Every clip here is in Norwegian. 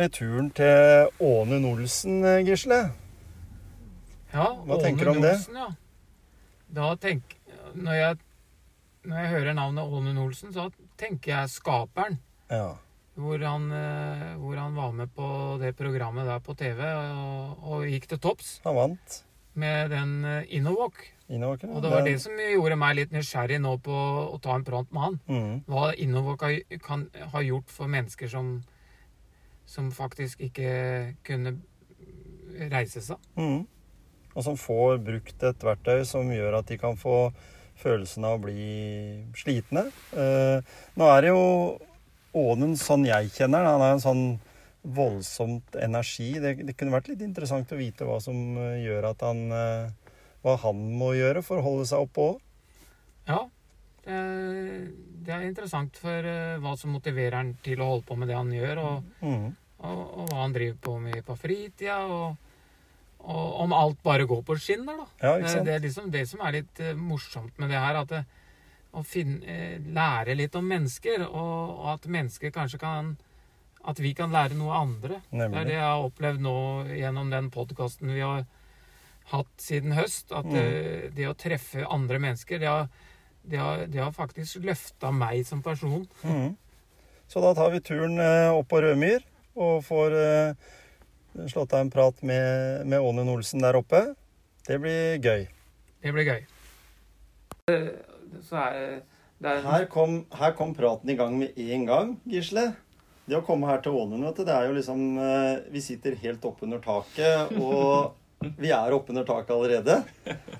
vi turen til Åne Nolsen, Gisle. Ja, Hva Åne tenker du om det? Ja. Da tenk, når, jeg, når jeg hører navnet Åne Nolsen, så tenker jeg Skaperen. Ja. Hvor han, eh, hvor han var med på det programmet der på TV og, og gikk til topps Han vant. med den Innowalk. Innowalk ja. Og det var det som gjorde meg litt nysgjerrig nå på å ta en prat med han. mm. Hva Innowalk har, kan, har gjort for mennesker som, som faktisk ikke kunne reise seg. Mm. Og som får brukt et verktøy som gjør at de kan få følelsen av å bli slitne. Eh, nå er det jo Ånen sånn jeg kjenner den. Han er en sånn voldsomt energi. Det, det kunne vært litt interessant å vite hva som eh, gjør at han eh, Hva han må gjøre for å holde seg oppe òg. Ja, det, det er interessant for eh, hva som motiverer han til å holde på med det han gjør, og, Mm. Og, og hva han driver på med på fritida, og, og om alt bare går på skinner, da. Ja, Det, det er liksom det som er litt eh, morsomt med det her, at det, å finne, eh, lære litt om mennesker, og, og at mennesker kanskje kan At vi kan lære noe av andre. Det er det jeg har opplevd nå gjennom den podkasten vi har hatt siden høst. At Mm. eh, det å treffe andre mennesker, det har, det har, det har faktisk løfta meg som person. Mm. Så da tar vi turen eh, opp på Rødmyr og får eh, slått av en prat med, med Ånen Olsen der oppe. Det blir gøy. Det blir gøy. Eh, Så er det er, Her kom, her kom praten i gang med en gang, Gisle. Det å komme her til Åne, vet du, det er jo liksom eh, Vi sitter helt oppunder taket, og vi er oppunder taket allerede.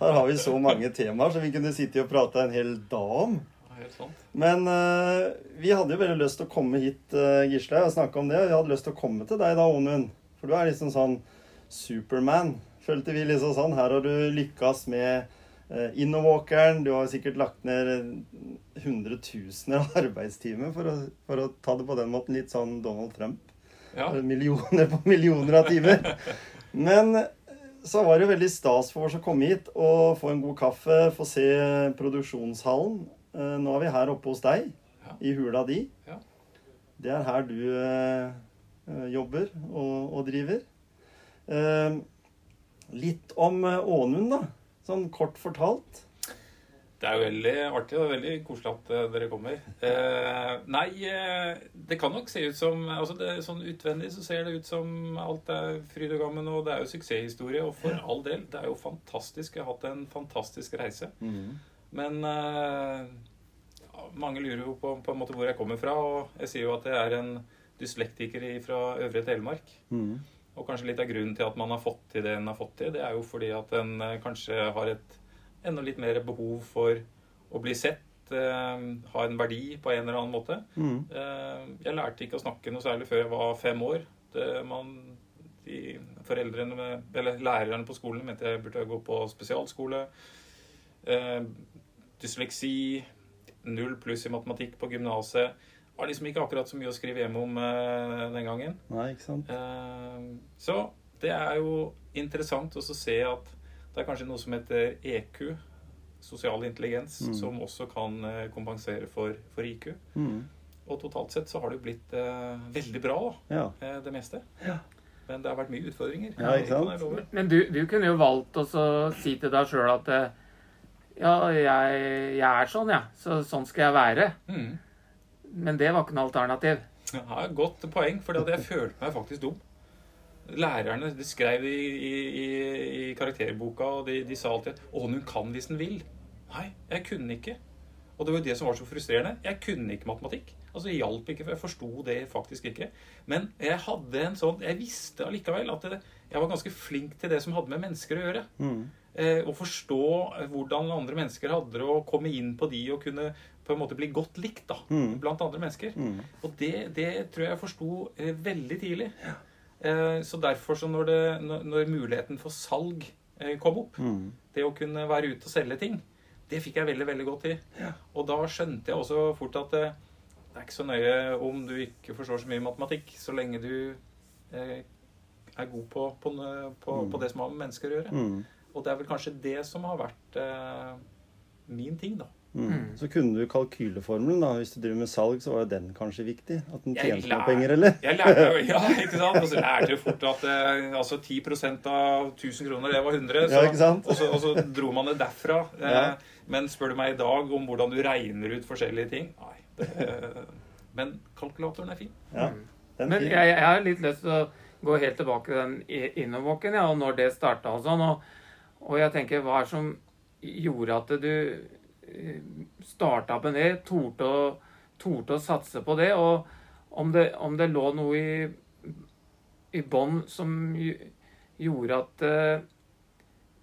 Her har vi så mange temaer som vi kunne sitte og prate en hel dag om. Helt sant. Men uh, vi hadde jo veldig lyst til å komme hit, uh, Gisle, og snakke om det. Vi hadde lyst til å komme til deg da, Onund. For du er liksom sånn Superman, følte vi liksom sånn. Her har du lykkes med uh, Innowalkeren. Du har sikkert lagt ned hundretusener av arbeidstimer for å, for å ta det på den måten. Litt sånn Donald Trump. Ja. Millioner på millioner av timer. Men så var det veldig stas for oss å komme hit og få en god kaffe, få se produksjonshallen. Eh, Nå er vi her oppe hos deg, Ja. i hula di. Ja. Det er her du eh, eh, jobber og, og driver. Eh, litt om eh, Ånund, da. Sånn kort fortalt. Det er jo veldig artig og veldig koselig at dere kommer. Eh, nei, det kan nok se ut som altså det, Sånn utvendig så ser det ut som alt er fryd og gammen, og det er jo suksesshistorie. Og for all del, det er jo fantastisk. Jeg har hatt en fantastisk reise. Men uh, mange lurer jo på, på en måte hvor jeg kommer fra, og jeg sier jo at jeg er en dyslektiker fra Øvre Telemark. Og kanskje litt av grunnen til at man har fått til det en har fått til, det er jo fordi at en eh, kanskje har et enda litt mer behov for å bli sett, Uh, ha en verdi på en eller annen måte. Mm. Uh, jeg lærte ikke å snakke noe særlig før jeg var fem år. Det, man, de foreldrene, med, eller lærerne på skolen mente jeg burde gå på spesialskole. Dysleksi, null pluss i matematikk på gymnaset. Var liksom ikke akkurat så mye å skrive hjem om eh, den gangen. Nei, ikke sant? Eh, Så det er jo interessant også å se at det er kanskje noe som heter EQ, sosial intelligens, Mm. som også kan eh, kompensere for, for IQ. Mm. Og totalt sett så har det jo blitt eh, veldig bra, da, Ja. eh, det meste. Ja. Men det har vært mye utfordringer. Ja, ikke sant? Men du, du kunne jo valgt å si til deg sjøl at eh, ja, jeg, jeg er sånn. Ja. Så sånn skal jeg være. Mm. Men det var ikke noe alternativ. Ja, godt poeng, for jeg følte meg faktisk dum. Lærerne de skrev i, i, i, i karakterboka, og de, de sa alltid 'Å, hun kan hvis hun vil'. Nei, jeg kunne ikke. Og det var jo det som var så frustrerende. Jeg kunne ikke matematikk. Altså, Det hjalp ikke, for jeg forsto det faktisk ikke. Men jeg hadde en sånn Jeg visste allikevel at det, jeg var ganske flink til det som hadde med mennesker å gjøre. Mm. Eh, og forstå hvordan andre mennesker hadde det, og komme inn på de og kunne på en måte bli godt likt da, Mm. blant andre mennesker. Mm. Og det, det tror jeg jeg forsto eh, veldig tidlig. Eh, så derfor, så når, det, når, muligheten for salg kom opp, Mm. det å kunne være ute og selge ting, det fikk jeg veldig, veldig godt til. Og da skjønte jeg også fort at det, er ikke så nøye om du ikke forstår så mye matematikk, så lenge du eh, er god på, på, på, Mm. på det som har med mennesker å gjøre. Mm. Og det er vel kanskje det som har vært eh, min ting, da. Mm. Mm. Så kunne du kalkyleformelen, da. Hvis du driver med salg, så var jo den kanskje viktig. At den tjente noe penger, eller? Jeg lærte jo, ja, ikke sant? Og så lærte jeg fort at eh, altså 10% av 1000 kroner, det var 100. Så, Ja, ikke sant? Og, så, og så dro man det derfra. Eh, Ja. Men spør du meg i dag om hvordan du regner ut forskjellige ting Nei. Det, men kalkulatoren er fin. Ja, den Men fin. jeg, jeg har litt lyst til å gå helt tilbake til den i- Innovåken, ja, og når det starta og sånn. Og, og jeg tenker, hva er det som gjorde at du starta med det? Torde å, torde å satse på det? Og om det, om det lå noe i, i bånn som gjorde at eh,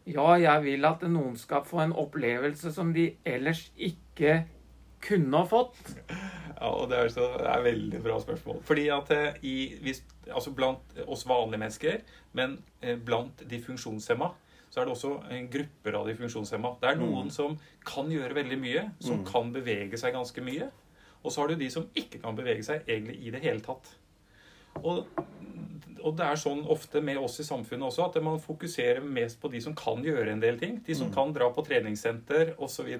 ja, jeg vil at noen skal få en opplevelse som de ellers ikke kunne ha fått. Ja, og det er, så, det er veldig bra spørsmål. Fordi at eh, i, hvis, altså blant oss vanlige mennesker, men eh, blant de funksjonshemma, så er det også grupper av de funksjonshemma. Det er noen som kan gjøre veldig mye, som kan bevege seg ganske mye. Og så har du de som ikke kan bevege seg egentlig i det hele tatt. Og, og det er sånn ofte med oss i samfunnet også at man fokuserer mest på de som kan gjøre en del ting. De som kan dra på treningssenter osv.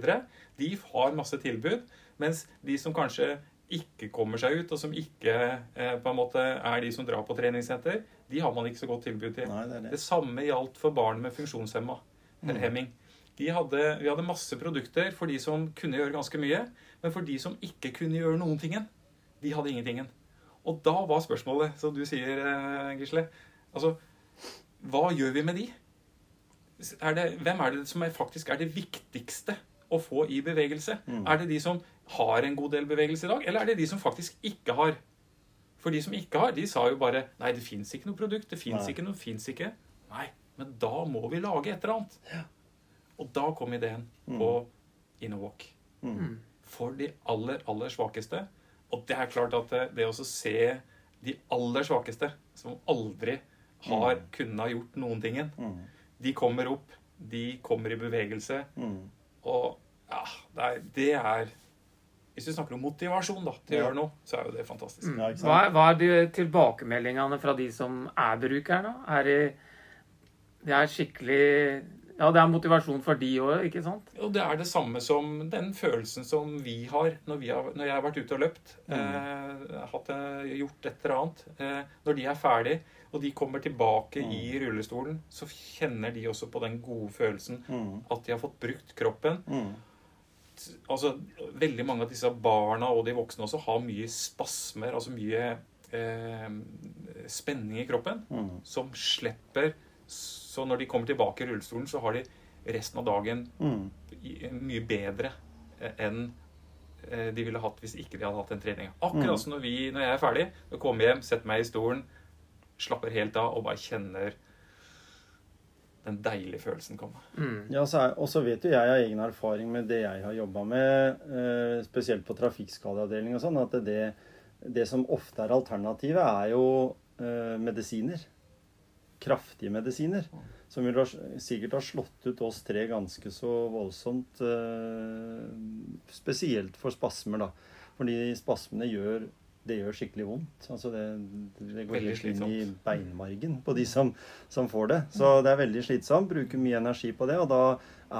De har masse tilbud. Mens de som kanskje ikke kommer seg ut, og som ikke eh, på en måte er de som drar på treningssenter, de har man ikke så godt tilbud til. Nei, det Det det. samme gjaldt for barn med funksjonshemma. eller hemming. De hadde, vi hadde masse produkter for de som kunne gjøre ganske mye, men for de som ikke kunne gjøre noen tingen, de hadde ingentingen. Og da var spørsmålet, som du sier, eh, Gisle, altså Hva gjør vi med de? Er det, hvem er det som er, faktisk er det viktigste å få i bevegelse? Er det de som har en god del bevegelse i dag, eller er det de som faktisk ikke har? For de som ikke har, de sa jo bare Nei, det fins ikke noe produkt. Det fins ikke noe, fins ikke. Nei, men da må vi lage et eller annet. Og da kom ideen på Innowalk. Mm. For de aller, aller svakeste. Og det er klart at det, det å se de aller svakeste, som aldri har kunnet ha gjort noen tingen, Mm. de kommer opp, de kommer i bevegelse, Mm. og ja, det er, det er Hvis vi snakker om motivasjon da, til å gjøre noe, så er jo det fantastisk. Ja. Hva er, hva er de tilbakemeldingene fra de som er brukere? Er det, det er skikkelig Ja, det er motivasjon for de òg, ikke sant? Og det er det samme som den følelsen som vi har når, vi har, når jeg har vært ute og løpt. Eh, hatt, eh, gjort et eller annet. Eh, når de er ferdig, og de kommer tilbake i rullestolen, så kjenner de også på den gode følelsen Mm. at de har fått brukt kroppen. Mm. Altså, Veldig mange av disse barna og de voksne også har mye spasmer, altså mye eh, spenning i kroppen, Mm. som slipper. Så når de kommer tilbake i rullestolen, så har de resten av dagen Mm. mye bedre eh, enn eh, de ville hatt hvis ikke de hadde hatt den treninga. Akkurat som når, vi, når jeg er ferdig, jeg kommer hjem, setter meg i stolen, slapper helt av og bare kjenner den deilige følelsen komme. Mm. Ja, Og så vet jo jeg av egen erfaring med det jeg har jobba med, eh, spesielt på trafikkskadeavdeling og sånn, at det, det som ofte er alternativet, er jo eh, medisiner. Kraftige medisiner. Som vil sikkert ha slått ut oss tre ganske så voldsomt. eh, spesielt for spasmer, da. Fordi spasmene gjør det gjør skikkelig vondt. Altså det, det går Veldig helt inn i beinmargen på de som, som får det. Så det er veldig slitsomt. Bruker mye energi på det. Og da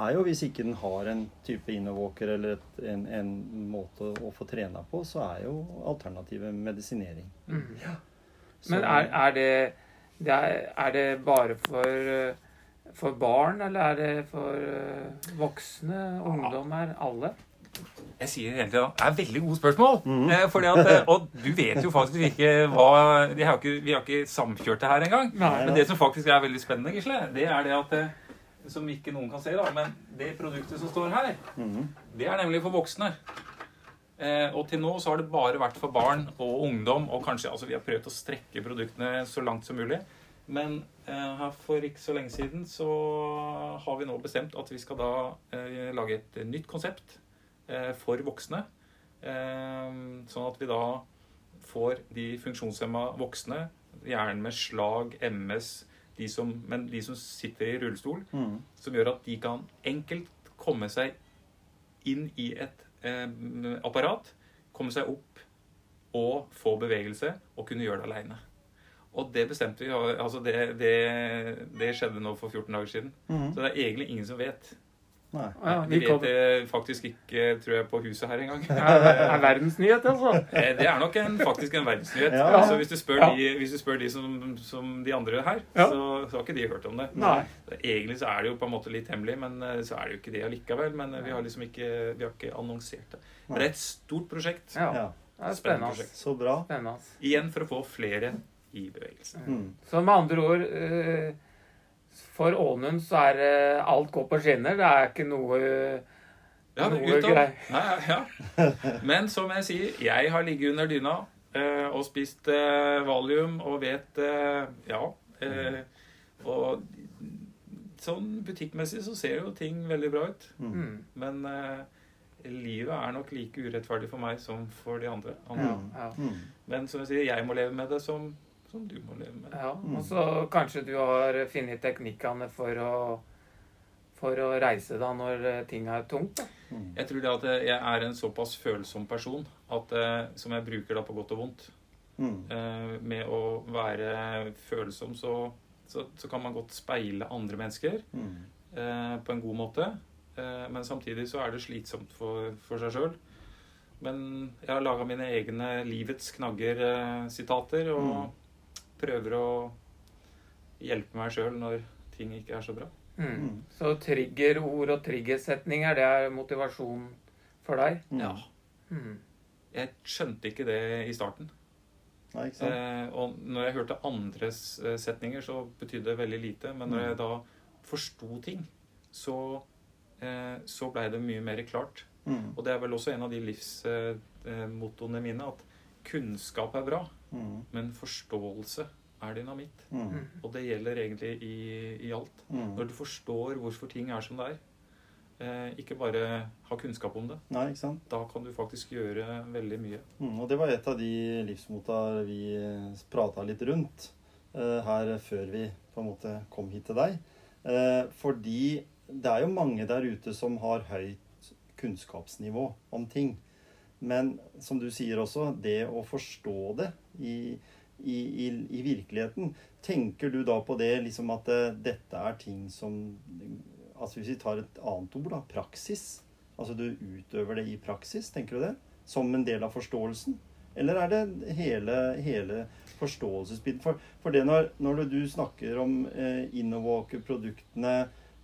er jo, hvis ikke den har en type innovåker eller et, en, en måte å få trena på, så er jo alternativet medisinering. Mm. Så- Men er, er, det, det er, er det bare for, for barn, eller er det for eh, voksne, ungdommer, alle? Jeg sier egentlig tida Det er veldig gode spørsmål. fordi at, eh, og du vet jo faktisk ikke hva Vi har ikke, vi har ikke samkjørt det her engang. Men det som faktisk er veldig spennende, Gisle, det er det at eh, Som ikke noen kan se, da, men det produktet som står her, Mhm. det er nemlig for voksne. Eh, og til nå så har det bare vært for barn og ungdom, og kanskje altså vi har prøvd å strekke produktene så langt som mulig. Men Eh, for ikke så lenge siden så har vi nå bestemt at vi skal da eh, lage et nytt konsept for voksne. Eh, sånn at vi da får de funksjonshemma voksne, gjerne med slag, MS, de som, men de som sitter i rullestol, Mm. som gjør at de kan enkelt komme seg inn i et eh, apparat, komme seg opp og få bevegelse og kunne gjøre det aleine. Og det bestemte vi. altså det, det, det skjedde nå for 14 dager siden. Mm. Så det er egentlig ingen som vet. Nei. Ja, Vi vi vet det faktisk ikke, tror jeg, på huset her engang. er, er verdensnyhet, altså. Eh, Det er nok en, faktisk en verdensnyhet. Ja. Så hvis du spør Ja. de, hvis du spør de som, som de andre her, Ja. så, så har ikke de hørt om det. Nei. Egentlig så er det jo på en måte litt hemmelig, men eh, så er det jo ikke det allikevel. Men eh, vi har liksom ikke, vi har ikke annonsert det. Men det er et stort prosjekt. Ja, Ja. det er Spennende spennende. prosjekt. Så bra. spennende. Igjen for å få flere i bevegelse. Mm. Så med andre ord eh, For Ånund så er det alt går på skinner. Det er ikke noe Ja, Noe greier. Ja, ja. Men som jeg sier, jeg har ligget under dyna eh, og spist eh, valium og vet eh, Ja. Eh, og sånn butikkmessig så ser jo ting veldig bra ut. mm, Men eh, livet er nok like urettferdig for meg som for de andre. ja, ja. Mm. Men som jeg sier, jeg må leve med det som, som du må leve med ja. Og så kanskje du har funnet teknikkene for å for å reise da når eh, ting er tungt. da. Mm. Jeg tror det at jeg er en såpass følsom person at, eh, som jeg bruker da på godt og vondt. Mm. Eh, med å være følsom, så, så, så kan man godt speile andre mennesker Mm. eh, på en god måte. Eh, men samtidig så er det slitsomt for, for seg sjøl. Men jeg har laga mine egne livets knagger-sitater og prøver å hjelpe meg sjøl når ting ikke er så bra. Mm. Mm. Så triggerord og triggersetninger, det er motivasjon for deg? Ja. Mm. Jeg skjønte ikke det i starten. Nei, ikke sant? Eh, og når jeg hørte andres eh, setninger, så betydde det veldig lite. Men når Mm. jeg da forsto ting, så, eh, så blei det mye mer klart. Mm. Og det er vel også en av de livsmottoene mine, at kunnskap er bra, Mm. men forståelse er dynamitt. Mm. Mm. Og det gjelder egentlig i, i alt. Mm. Når du forstår hvorfor ting er som det er, eh, ikke bare ha kunnskap om det, Nei, ikke sant? da kan du faktisk gjøre veldig mye. Mm, og det var et av de livsmota vi prata litt rundt eh, her før vi på en måte kom hit til deg. Eh, fordi det er jo mange der ute som har høyt kunnskapsnivå om ting. Men som du sier også, det å forstå det i, i, i, i virkeligheten Tenker du da på det liksom at eh, dette er ting som Altså hvis vi tar et annet ord, da. Praksis. Altså du utøver det i praksis, tenker du det? Som en del av forståelsen? Eller er det hele, hele forståelsesbiten? For, for det når, når du snakker om eh, Innovåker-produktene,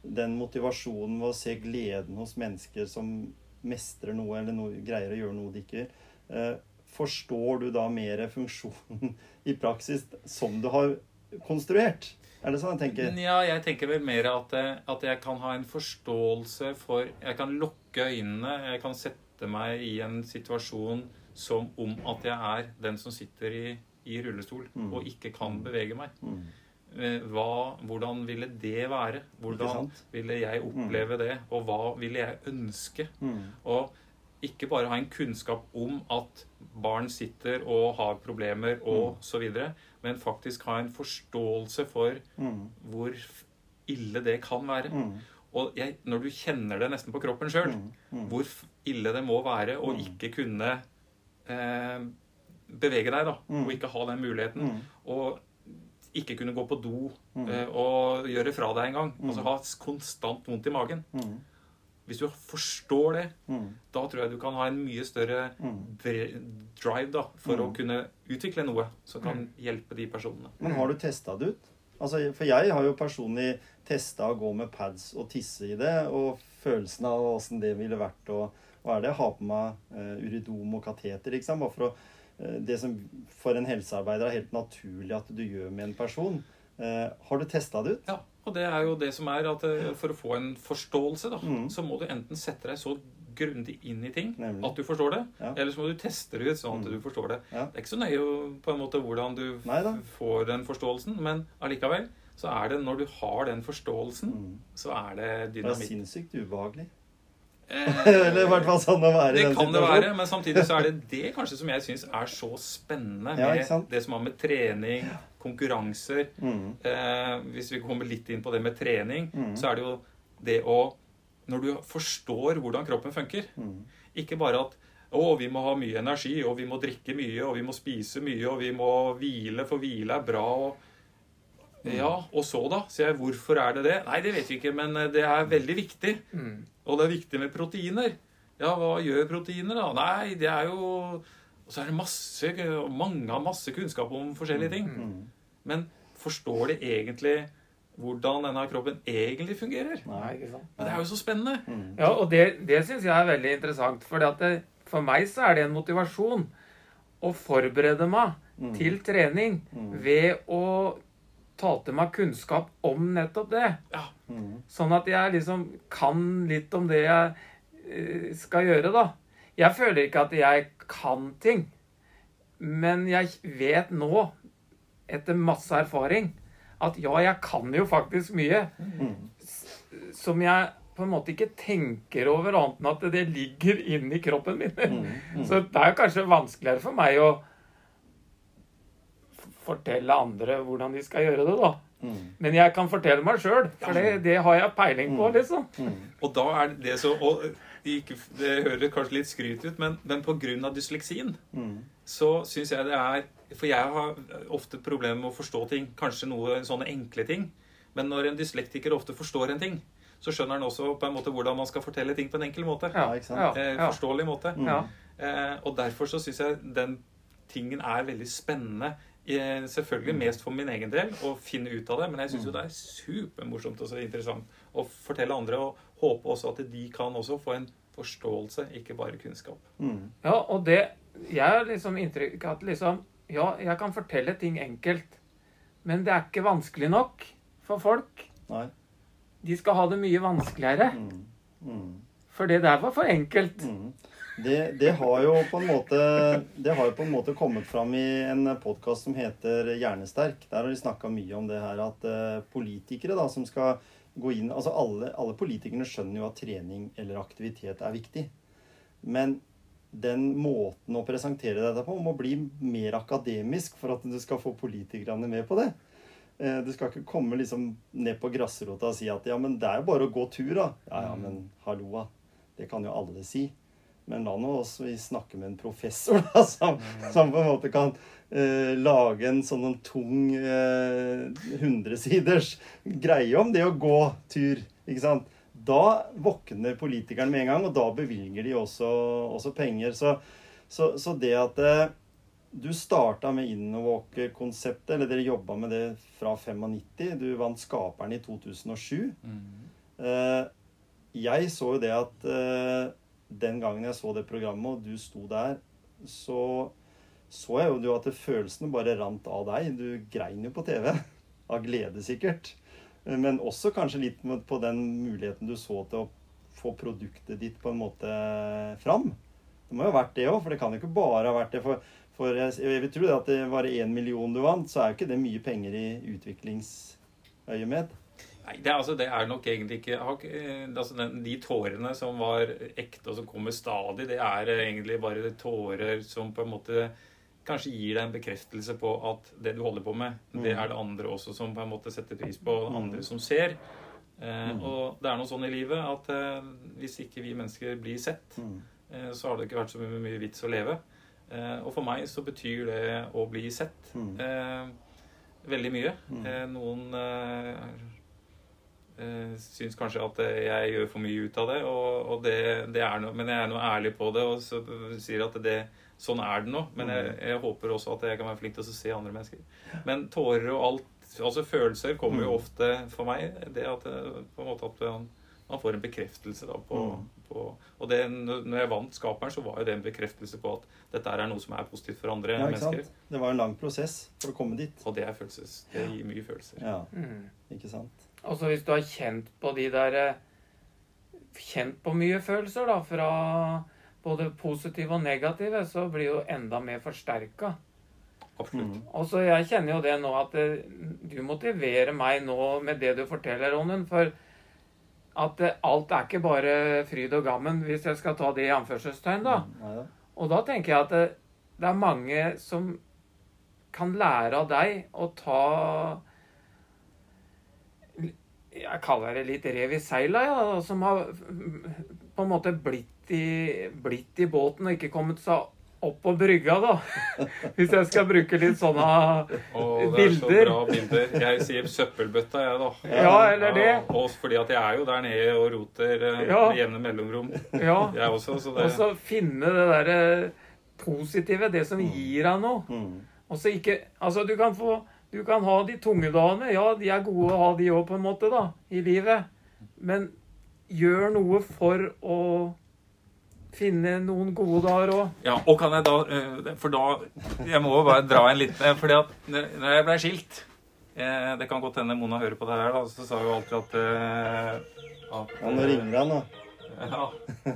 den motivasjonen ved å se gleden hos mennesker som mestrer noe, eller noe, greier å gjøre noe de ikke eh, Forstår du da mer funksjonen i praksis som du har konstruert? Er det sånn jeg tenker? Ja, jeg tenker vel mer at, eh, at jeg kan ha en forståelse for Jeg kan lukke øynene, jeg kan sette meg i en situasjon som om at jeg er den som sitter i, i rullestol Mm. og ikke kan bevege meg. Mm. Eh, Hva, hvordan ville det være? Hvordan ville jeg oppleve det? Og hva ville jeg ønske? Mm. Og ikke bare ha en kunnskap om at barn sitter og har problemer og Mm. så videre, men faktisk ha en forståelse for Mm. hvor ille det kan være. Mm. Og jeg, når du kjenner det nesten på kroppen sjøl, Mm. Mm. hvor ille det må være å Mm. ikke kunne eh, bevege deg, da, Mm. og ikke ha den muligheten, Mm. og ikke kunne gå på do Mm. eh, og gjøre fra deg engang, Mm. altså ha konstant vondt i magen Mm. Hvis du forstår det, Mm. da tror jeg du kan ha en mye større Mm. drive da, for å Mm. kunne utvikle noe som kan hjelpe de personene. Men har du testa det ut? Altså, for jeg har jo personlig testa å gå med pads og tisse i det, og følelsen av åssen det ville vært. Og hva er det? Ha på meg uh, uridom og kateter, liksom. Bare for å Det som for en helsearbeider er helt naturlig at du gjør med en person. Eh, har du testa det ut? Ja, og det er jo det som er at eh, for å få en forståelse, da, Mm. så må du enten sette deg så grundig inn i ting Nemlig. at du forstår det, Ja. eller så må du teste det ut sånn at Mm. du forstår det. Ja. Det er ikke så nøye på en måte hvordan du Neida. Får den forståelsen, men allikevel så er det når du har den forståelsen, Mm. så er det Det er sinnssykt ubehagelig. Eh, Eller i hvert fall sånn å være i Det kan det være, men samtidig så er det det kanskje som jeg syns er så spennende med ja, det som har med trening, konkurranser Mm. eh, Hvis vi kommer litt inn på det med trening, Mm. så er det jo det å Når du forstår hvordan kroppen funker, Mm. ikke bare at å, vi må ha mye energi, og vi må drikke mye, og vi må spise mye, og vi må hvile, for hvile er bra, og Ja, og så, da? Sier jeg. Hvorfor er det det? Nei, det vet vi ikke, men eh, det er veldig viktig. Mm. Og det er viktig med proteiner. Ja, hva gjør proteiner, da? Nei, det er jo Og så er det masse, mange har masse kunnskap om forskjellige ting. Mm. Men forstår de egentlig hvordan denne kroppen egentlig fungerer? Nei, ikke sant? Men det er jo så spennende. Mm. Ja, og det, det syns jeg er veldig interessant. For for meg så er det en motivasjon å forberede meg Mm. til trening Mm. ved å ta til meg kunnskap om nettopp det. Ja. Mm. Sånn at jeg liksom kan litt om det jeg eh, skal gjøre, da. Jeg føler ikke at jeg kan ting. Men jeg vet nå, etter masse erfaring, at ja, jeg kan jo faktisk mye Mm. som jeg på en måte ikke tenker over, annet enn at det ligger inni kroppen min. Mm. Mm. Så det er kanskje vanskeligere for meg å fortelle andre hvordan de skal gjøre det, da. Mm. Men jeg kan fortelle meg sjøl, for det, det har jeg peiling på, liksom. Mm. Og da er det så og Det høres kanskje litt skryt ut, men, men pga. dysleksien Mm. så syns jeg det er For jeg har ofte problemer med å forstå ting. Kanskje noe sånne enkle ting. Men når en dyslektiker ofte forstår en ting, så skjønner han også på en måte hvordan man skal fortelle ting på en enkel måte. Ja, ikke sant? Ja, Eh, ja, forståelig måte. Mm. ja. Eh, og derfor så syns jeg den tingen er veldig spennende. Eh, selvfølgelig mest for min egen del å finne ut av det, men jeg syns jo det er supermorsomt og så interessant å fortelle andre, og håpe også at de kan også få en forståelse, ikke bare kunnskap. Mm. ja, og det Jeg har liksom inntrykk av at liksom Ja, jeg kan fortelle ting enkelt, men det er ikke vanskelig nok for folk. Nei. De skal ha det mye vanskeligere, Mm. Mm. for det der var for enkelt. Mm. Det, det har jo på en måte Det har jo på en måte kommet fram i en podkast som heter Hjernesterk. Der har de snakka mye om det her at eh, politikere da, som skal gå inn Altså alle, alle politikerne skjønner jo at trening eller aktivitet er viktig. Men den måten å presentere dette på må bli mer akademisk for at du skal få politikerne med på det. Eh, Du skal ikke komme liksom ned på grasrota og si at ja, men det er jo bare å gå tur, da. Ja, ja, men hallo. Det kan jo alle si. Men la nå oss vi snakke med en professor da, som, som på en måte kan eh, lage en sånn tung eh, hundresiders greie om det å gå tur. ikke sant? Da våkner politikeren med en gang, og da bevilger de også, også penger. Så, så, så det at eh, du starta med Innovåk-konseptet, eller dere jobba med det fra 95. Du vant Skaperen i 2007. Eh, jeg så jo det at eh, den gangen jeg så det programmet, og du sto der, så så jeg jo at følelsene bare rant av deg. Du grein jo på TV. Av glede, sikkert. Men også kanskje litt på den muligheten du så til å få produktet ditt på en måte fram. Det må jo ha vært det òg, for det kan jo ikke bare ha vært det. For, for jeg, jeg vil tro at det var én million du vant, så er jo ikke det mye penger i utviklingsøyemed. Nei, det, er altså, det er nok egentlig ikke eh, altså, den, De tårene som var ekte, og som kommer stadig, det er eh, egentlig bare tårer som på en måte kanskje gir deg en bekreftelse på at det du holder på med, det er det andre også som på en måte setter pris på, og andre som ser. Eh, og det er noe sånn i livet at eh, hvis ikke vi mennesker blir sett, Mm. eh, så har det ikke vært så mye, mye vits å leve. Og for meg så betyr det å bli sett Mm. veldig mye. Mm. Noen eh, eh, syns kanskje at jeg gjør for mye ut av det, og, og det, det er noe, men jeg er nå ærlig på det og så sier at det, sånn er det nå. Men jeg, jeg håper også at jeg kan være flink til å se andre mennesker. Men tårer og alt, altså følelser, kommer jo Mm. ofte for meg. Det at på en måte at man, man får en bekreftelse da på, Mm. på Og det, når jeg vant Skaperen, så var jo det en bekreftelse på at dette er noe som er positivt for andre Ja, mennesker. sant? Det var en lang prosess for å komme dit. Og det er følelses. Det gir mye følelser. Ja, Mm. ikke sant? Altså hvis du har kjent på de der eh, Kjent på mye følelser, da, fra både positive og negative, så blir jo enda mer forsterka. Absolutt. Og så jeg kjenner jo det nå at det, du motiverer meg nå med det du forteller, Ronen. For at det, alt er ikke bare fryd og gammen, hvis jeg skal ta det i anførselstegn, da. Ja, ja. Og da tenker jeg at det, det er mange som kan lære av deg å ta Jeg kaller det litt rev i seila, ja. Som har på en måte blitt i, blitt i båten og ikke kommet seg opp på brygga, da. Hvis jeg skal bruke litt sånne oh, det er så bra bilder. Jeg sier søppelbøtta, jeg, da. Ja, eller det. Ja, og fordi at jeg er jo der nede og roter eh, Ja. med jevne mellomrom. Ja. Jeg også, så det Og så finne det derre positive, det som gir deg noe. Mm. Og så ikke Altså, du kan få Du kan ha de tunge dagene. Ja, de er gode å ha de òg, på en måte, da, i livet. Men gjør noe for å finne noen gode dager òg. Ja, og kan jeg da eh, For da Jeg må jo bare dra en liten eh, Fordi at når når jeg ble skilt eh, Det kan godt hende Mona hører på det her, da. Så sa jo alltid at, eh, at Ja, nå ringer han, da. Ja.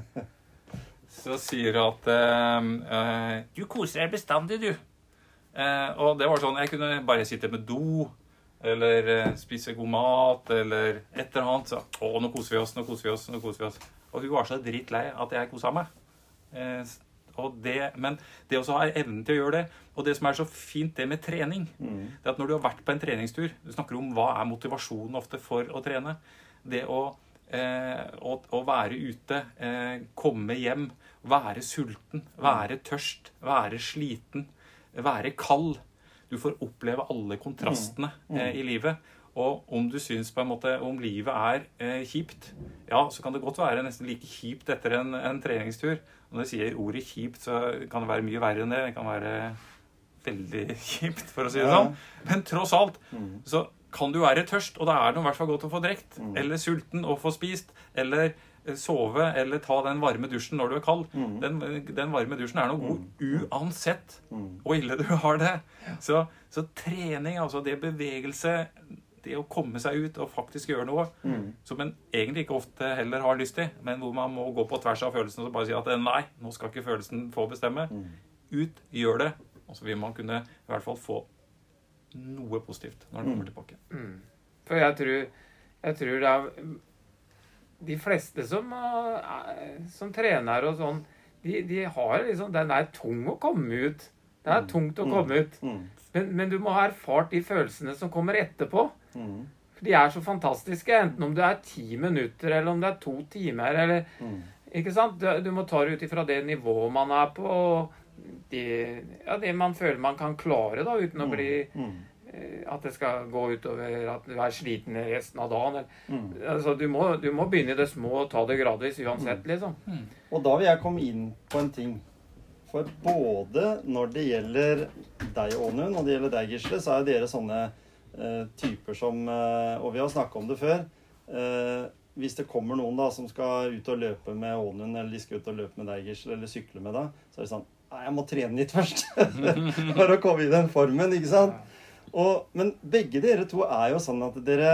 Så sier hun at eh, eh, Du koser deg bestandig, du. Eh, og det var sånn Jeg kunne bare sitte med do. Eller eh, spise god mat, eller et eller annet. Så, å, nå koser vi oss, nå koser vi oss, nå koser vi oss. Og hun var så drittlei at jeg kosa meg. Eh, og det, men det også ha evnen til å gjøre det, og det som er så fint det med trening, det er at når du har vært på en treningstur Du snakker om hva er motivasjonen ofte for å trene. Det å, eh, å, å være ute, eh, komme hjem, være sulten, være tørst, være sliten, være kald. Du får oppleve alle kontrastene eh, i livet. Og om du syns på en måte om livet er eh, kjipt, ja, så kan det godt være nesten like kjipt etter en, en treningstur. Når du sier ordet kjipt, så kan det være mye verre enn det. Det kan være veldig kjipt, for å si det sånn. Men tross alt så kan du være tørst, og da er det i hvert fall godt å få drekt. Eller sulten og få spist. Eller sove, eller ta den varme dusjen når du er kald. Den, den varme dusjen er noe god uansett hvor ille du har det. Så, så trening, altså det bevegelse, det å komme seg ut og faktisk gjøre noe, som en egentlig ikke ofte heller har lyst til, men hvor man må gå på tvers av følelsen og bare si at eh, nei, nå skal ikke følelsen få bestemme. Ut, gjør det. Og så vil man kunne i hvert fall få noe positivt når den kommer tilbake. For jeg tror, jeg tror det er De fleste som, er- som trener og sånn, de, de har liksom Den er tung å komme ut. Det er tungt å komme ut. Mm. Men, men du må ha erfart de følelsene som kommer etterpå. Mm. For de er så fantastiske, enten om det er ti minutter, eller om det er to timer, eller Mm. Ikke sant? Du, du må ta det ut ifra det nivået man er på, og de, ja, det man føler man kan klare, da, uten å bli Mm. eh, At det skal gå utover at du er sliten resten av dagen. Eller, Mm. altså, du, må, du må begynne i det små og ta det gradvis uansett, liksom. Og da vil jeg komme inn på en ting. For både når det gjelder deg, Ånund, og det gjelder deg, Gisle, så er jo dere sånne uh, typer som uh, Og vi har snakka om det før. Uh, hvis det kommer noen da som skal ut og løpe med Ånund, eller de skal ut og løpe med deg, Gisle, eller sykle med deg, så er det sånn Nei, jeg må trene litt først. For å komme i den formen, ikke sant? Og, men begge dere to er jo sånn at dere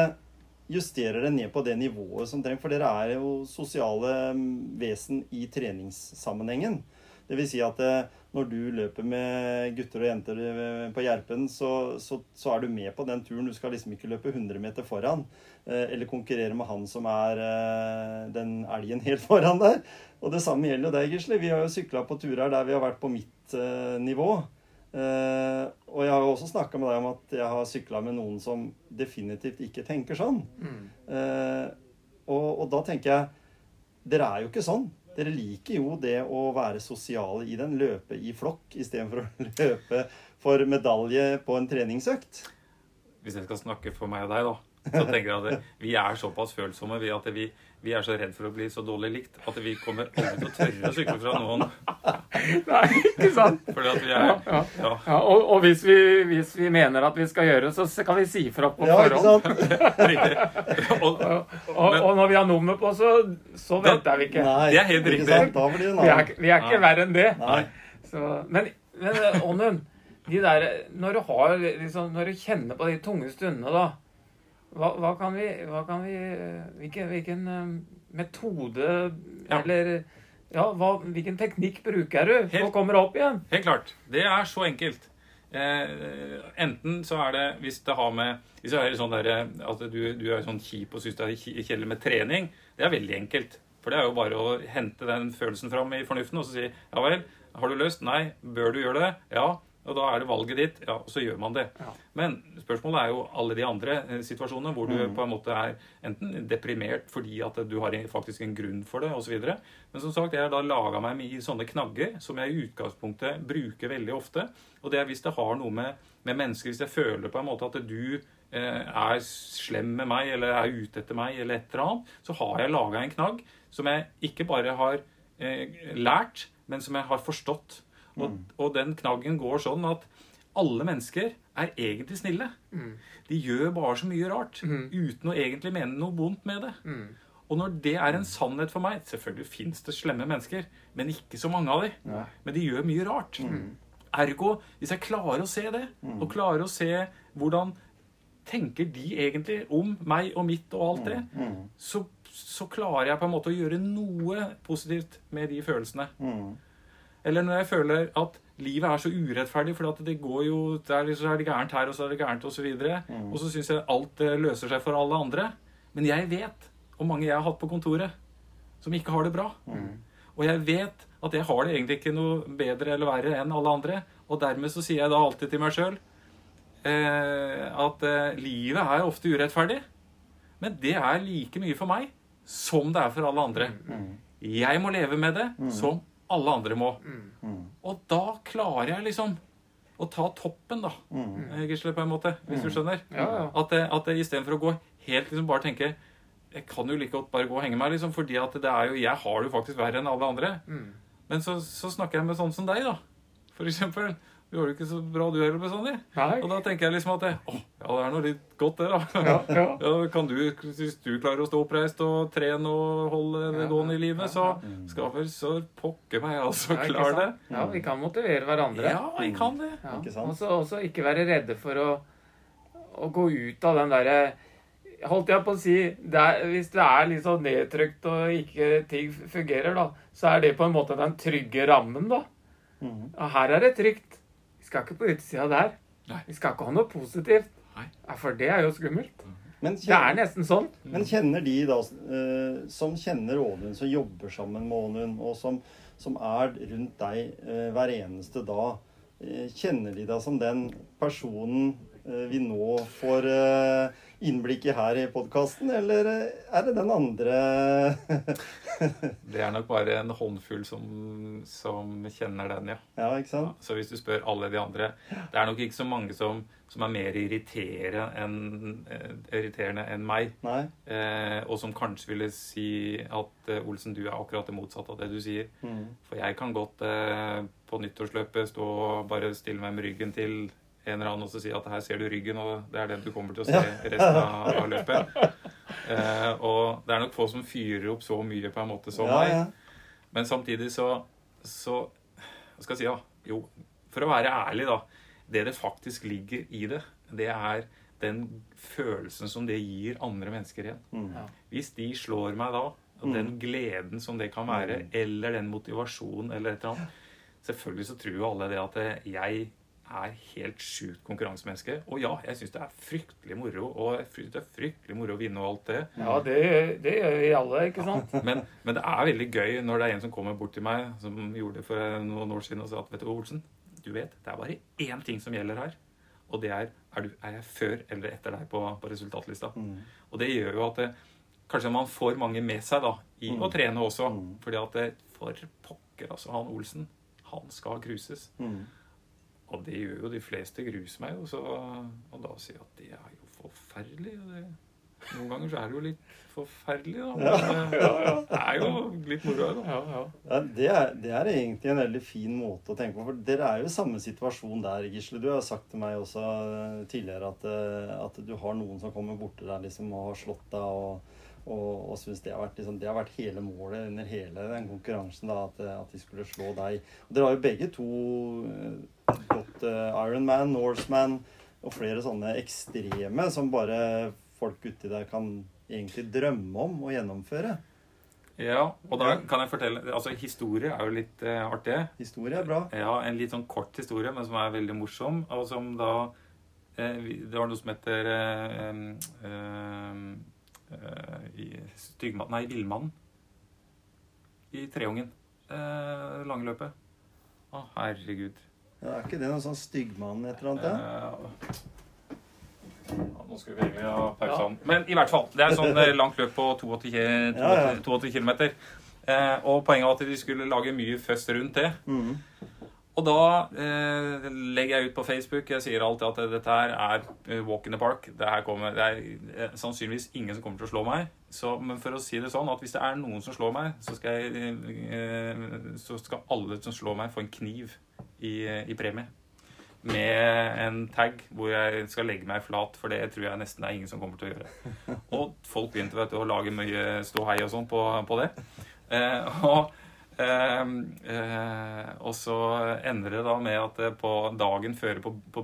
justerer det ned på det nivået som trengs. For dere er jo sosiale mm, vesen i treningssammenhengen. Det vil si at eh, når du løper med gutter og jenter eh, på Gjerpen, så, så, så er du med på den turen. Du skal liksom ikke løpe 100 meter foran. eh, Eller konkurrere med han som er den elgen helt foran der. Og det samme gjelder jo deg, Gisle. Vi har jo sykla på turer der vi har vært på mitt nivå. Eh, og jeg har jo også snakka med deg om at jeg har sykla med noen som definitivt ikke tenker sånn. Eh, og, og da tenker jeg Dere er jo ikke sånn. Dere liker jo det å være sosiale i den. Løpe i flokk istedenfor å løpe for medalje på en treningsøkt. Hvis jeg skal snakke for meg og deg, da, så tenker jeg at vi er såpass følsomme vi at vi, vi er så redd for å bli så dårlig likt at vi kommer aldri til å tørre å sykle fra noen. Nei, ikke sant? Fordi at vi er Ja, ja. ja. Ja, og og hvis, vi, hvis vi mener at vi skal gjøre det, så kan vi si fra på Ja, ikke forhånd. Og, Og, og når vi har nummer på, så, så venter vi ikke. Nei, Det er helt ikke riktig. sant? Da blir det Vi er, ikke- vi er ikke verre enn det. Nei. Så, men men eh, Ånden, de der, når du har liksom, når du kjenner på de tunge stundene, da hva, hva kan vi, hva kan vi eh, Hvilken, hvilken eh, metode Ja. eller ja, hva, Hvilken teknikk bruker du Helt- å komme opp igjen? helt klart. Det er så enkelt. Eh, enten så er det hvis det har med Hvis det er sånn der, at du, du er sånn kjip og syns det er kjedelig med trening, det er veldig enkelt. For det er jo bare å hente den følelsen fram i fornuften og så si ja vel, har du lyst? Nei. Bør du gjøre det? Ja. Og da er det valget ditt. Ja, så gjør man det. Ja. Men spørsmålet er jo alle de andre eh, situasjonene hvor du på en måte er enten deprimert fordi at du har faktisk en grunn for det, osv. Men som sagt, jeg har da laga meg i sånne knagger som jeg i utgangspunktet bruker veldig ofte. Og det er hvis det har noe med, med mennesker Hvis jeg føler på en måte at du eh, er slem med meg eller er ute etter meg, eller et eller annet, så har jeg laga en knagg som jeg ikke bare har eh, lært, men som jeg har forstått. Og, og den knaggen går sånn at alle mennesker er egentlig snille. Mm. De gjør bare så mye rart mm. uten å egentlig mene noe vondt med det. Mm. Og når det er en sannhet for meg Selvfølgelig fins det slemme mennesker, men ikke så mange av dem. Ja. Men de gjør mye rart. Ergo, hvis jeg klarer å se det, og klarer å se hvordan tenker de egentlig om meg og mitt og alt det, Mm. så, så klarer jeg på en måte å gjøre noe positivt med de følelsene. Mm. Eller når jeg føler at livet er så urettferdig, for det går jo der så er det gærent her, og så er det gærent, osv. Og, så Mm. og så syns jeg alt eh, løser seg for alle andre. Men jeg vet hvor mange jeg har hatt på kontoret som ikke har det bra. Mm. Og jeg vet at jeg har det egentlig ikke noe bedre eller verre enn alle andre. Og dermed så sier jeg da alltid til meg sjøl eh, at eh, livet er ofte urettferdig. Men det er like mye for meg som det er for alle andre. Jeg må leve med det som alle andre må. Mm. Og da klarer jeg liksom å ta toppen, da, Mm. eh, Gisle, på en måte. Hvis du skjønner. Ja, ja. At, det- at istedenfor å gå helt liksom bare tenke Jeg kan jo like godt bare gå og henge meg, liksom, fordi at det er jo Jeg har det jo faktisk verre enn alle andre. Mm. Men så, så snakker jeg med sånn som deg, da. For eksempel. Du gjør det ikke så bra du heller, bestandig. Og da tenker jeg liksom at det, Å, ja, det er noe litt godt, det, da. Ja, ja. Ja, kan du, Hvis du klarer å stå oppreist og trene og holde det gående i livet, så ja. skal vel så pokker meg altså klare det. Ja, vi kan motivere hverandre. Ja, vi kan det. Ja. Ikke sant? Og så også ikke være redde for å, å gå ut av den derre Holdt jeg på å si det er, Hvis det er litt sånn nedtrykt og ikke ting fungerer, da, så er det på en måte den trygge rammen, da. Mm. Og her er det trygt. Vi skal ikke på utsida der. Nei. Vi skal ikke ha noe positivt. Nei. Ja, For det er jo skummelt. Men, Det er nesten sånn. men kjenner de da eh, som kjenner Ånund, som jobber sammen med Ånund, og som, som er rundt deg eh, hver eneste dag, eh, kjenner de deg som den personen vi nå får eh, innblikk i her i podkasten, eller eh, er det den andre Det er nok bare en håndfull som, som kjenner den, ja. Ja, ikke sant? Så hvis du spør alle de andre Det er nok ikke så mange som, som er mer irriterende enn, eh, irriterende enn meg. Nei? Eh, og som kanskje ville si at eh, Olsen, du er akkurat det motsatte av det du sier. Mm. For jeg kan godt eh, på nyttårsløpet stå og bare stille meg med ryggen til en eller annen og sier si at her ser du ryggen, og det er den du kommer til å se resten av, av løpet. Eh, og det er nok få som fyrer opp så mye på en måte som Ja, meg. ja. Men samtidig så, så Hva skal jeg si, da? Jo, for å være ærlig, da. Det det faktisk ligger i det, det er den følelsen som det gir andre mennesker igjen. Mm. Hvis de slår meg da, og den gleden som det kan være, Mm. eller den motivasjonen eller et eller annet Selvfølgelig så tror jo alle det at jeg er helt sjukt konkurransemenneske. Og ja, jeg syns det er fryktelig moro, og jeg synes det er fryktelig moro å vinne og alt det. Ja, det, det gjør vi alle, ikke sant? Men, men det er veldig gøy når det er en som kommer bort til meg, som gjorde det for noen år siden, og sa at vet du, Olsen, du vet, det er bare én ting som gjelder her. Og det er er, du, er jeg før eller etter deg på, på resultatlista. Mm. Og det gjør jo at det, kanskje man får mange med seg da, i å trene også. Mm. Fordi at det, for pokker, altså, han Olsen, han skal cruises. Mm. Og det gjør jo de fleste gruser meg, og, så, og da sier jeg at det er jo forferdelig. Det, noen ganger så er det jo litt forferdelig, da. Men eh, det er jo litt moro. Ja, ja. Ja, det, er, det er egentlig en veldig fin måte å tenke på. For dere er jo i samme situasjon der, Gisle. Du har sagt til meg også eh, tidligere at, eh, at du har noen som kommer bort til deg liksom, og har slått deg. og og, og synes det har, vært, liksom, det har vært hele målet under hele den konkurransen, da, at, at de skulle slå deg. Og dere har jo begge to eh, gått uh, Ironman, Norseman og flere sånne ekstreme som bare folk uti der kan egentlig drømme om å gjennomføre. Ja, og da kan jeg fortelle Altså, historie er jo litt eh, artig. Historie er bra. Ja, en litt sånn kort historie, men som er veldig morsom, og som da eh, Det var noe som heter eh, eh, eh, Styggmann Nei, Villmann. I Treungen. Eh, Langløpet. Å, herregud. Ja, er ikke det noe sånn styggmann et eller annet? Ja? Ja, nå skal vi egentlig ha pause. ja. Men i hvert fall. Det er sånn eh, langt løp på 82, ki- Ja, ja. 82 km. Eh, og poenget var at de skulle lage mye føss rundt det. Mm. Og da eh, legger jeg ut på Facebook Jeg sier alltid at dette her er eh, walk in the park. Det, her kommer, det er eh, sannsynligvis ingen som kommer til å slå meg. Så, men for å si det sånn at hvis det er noen som slår meg, så skal, jeg, eh, så skal alle som slår meg, få en kniv i, i premie. Med en tag hvor jeg skal legge meg flat, for det tror jeg nesten er ingen som kommer til å gjøre. Og folk begynte vet du, å lage mye ståhei og sånn på, på det. Eh, og Eh, eh, og så ender det da med at eh, på dagen før på, på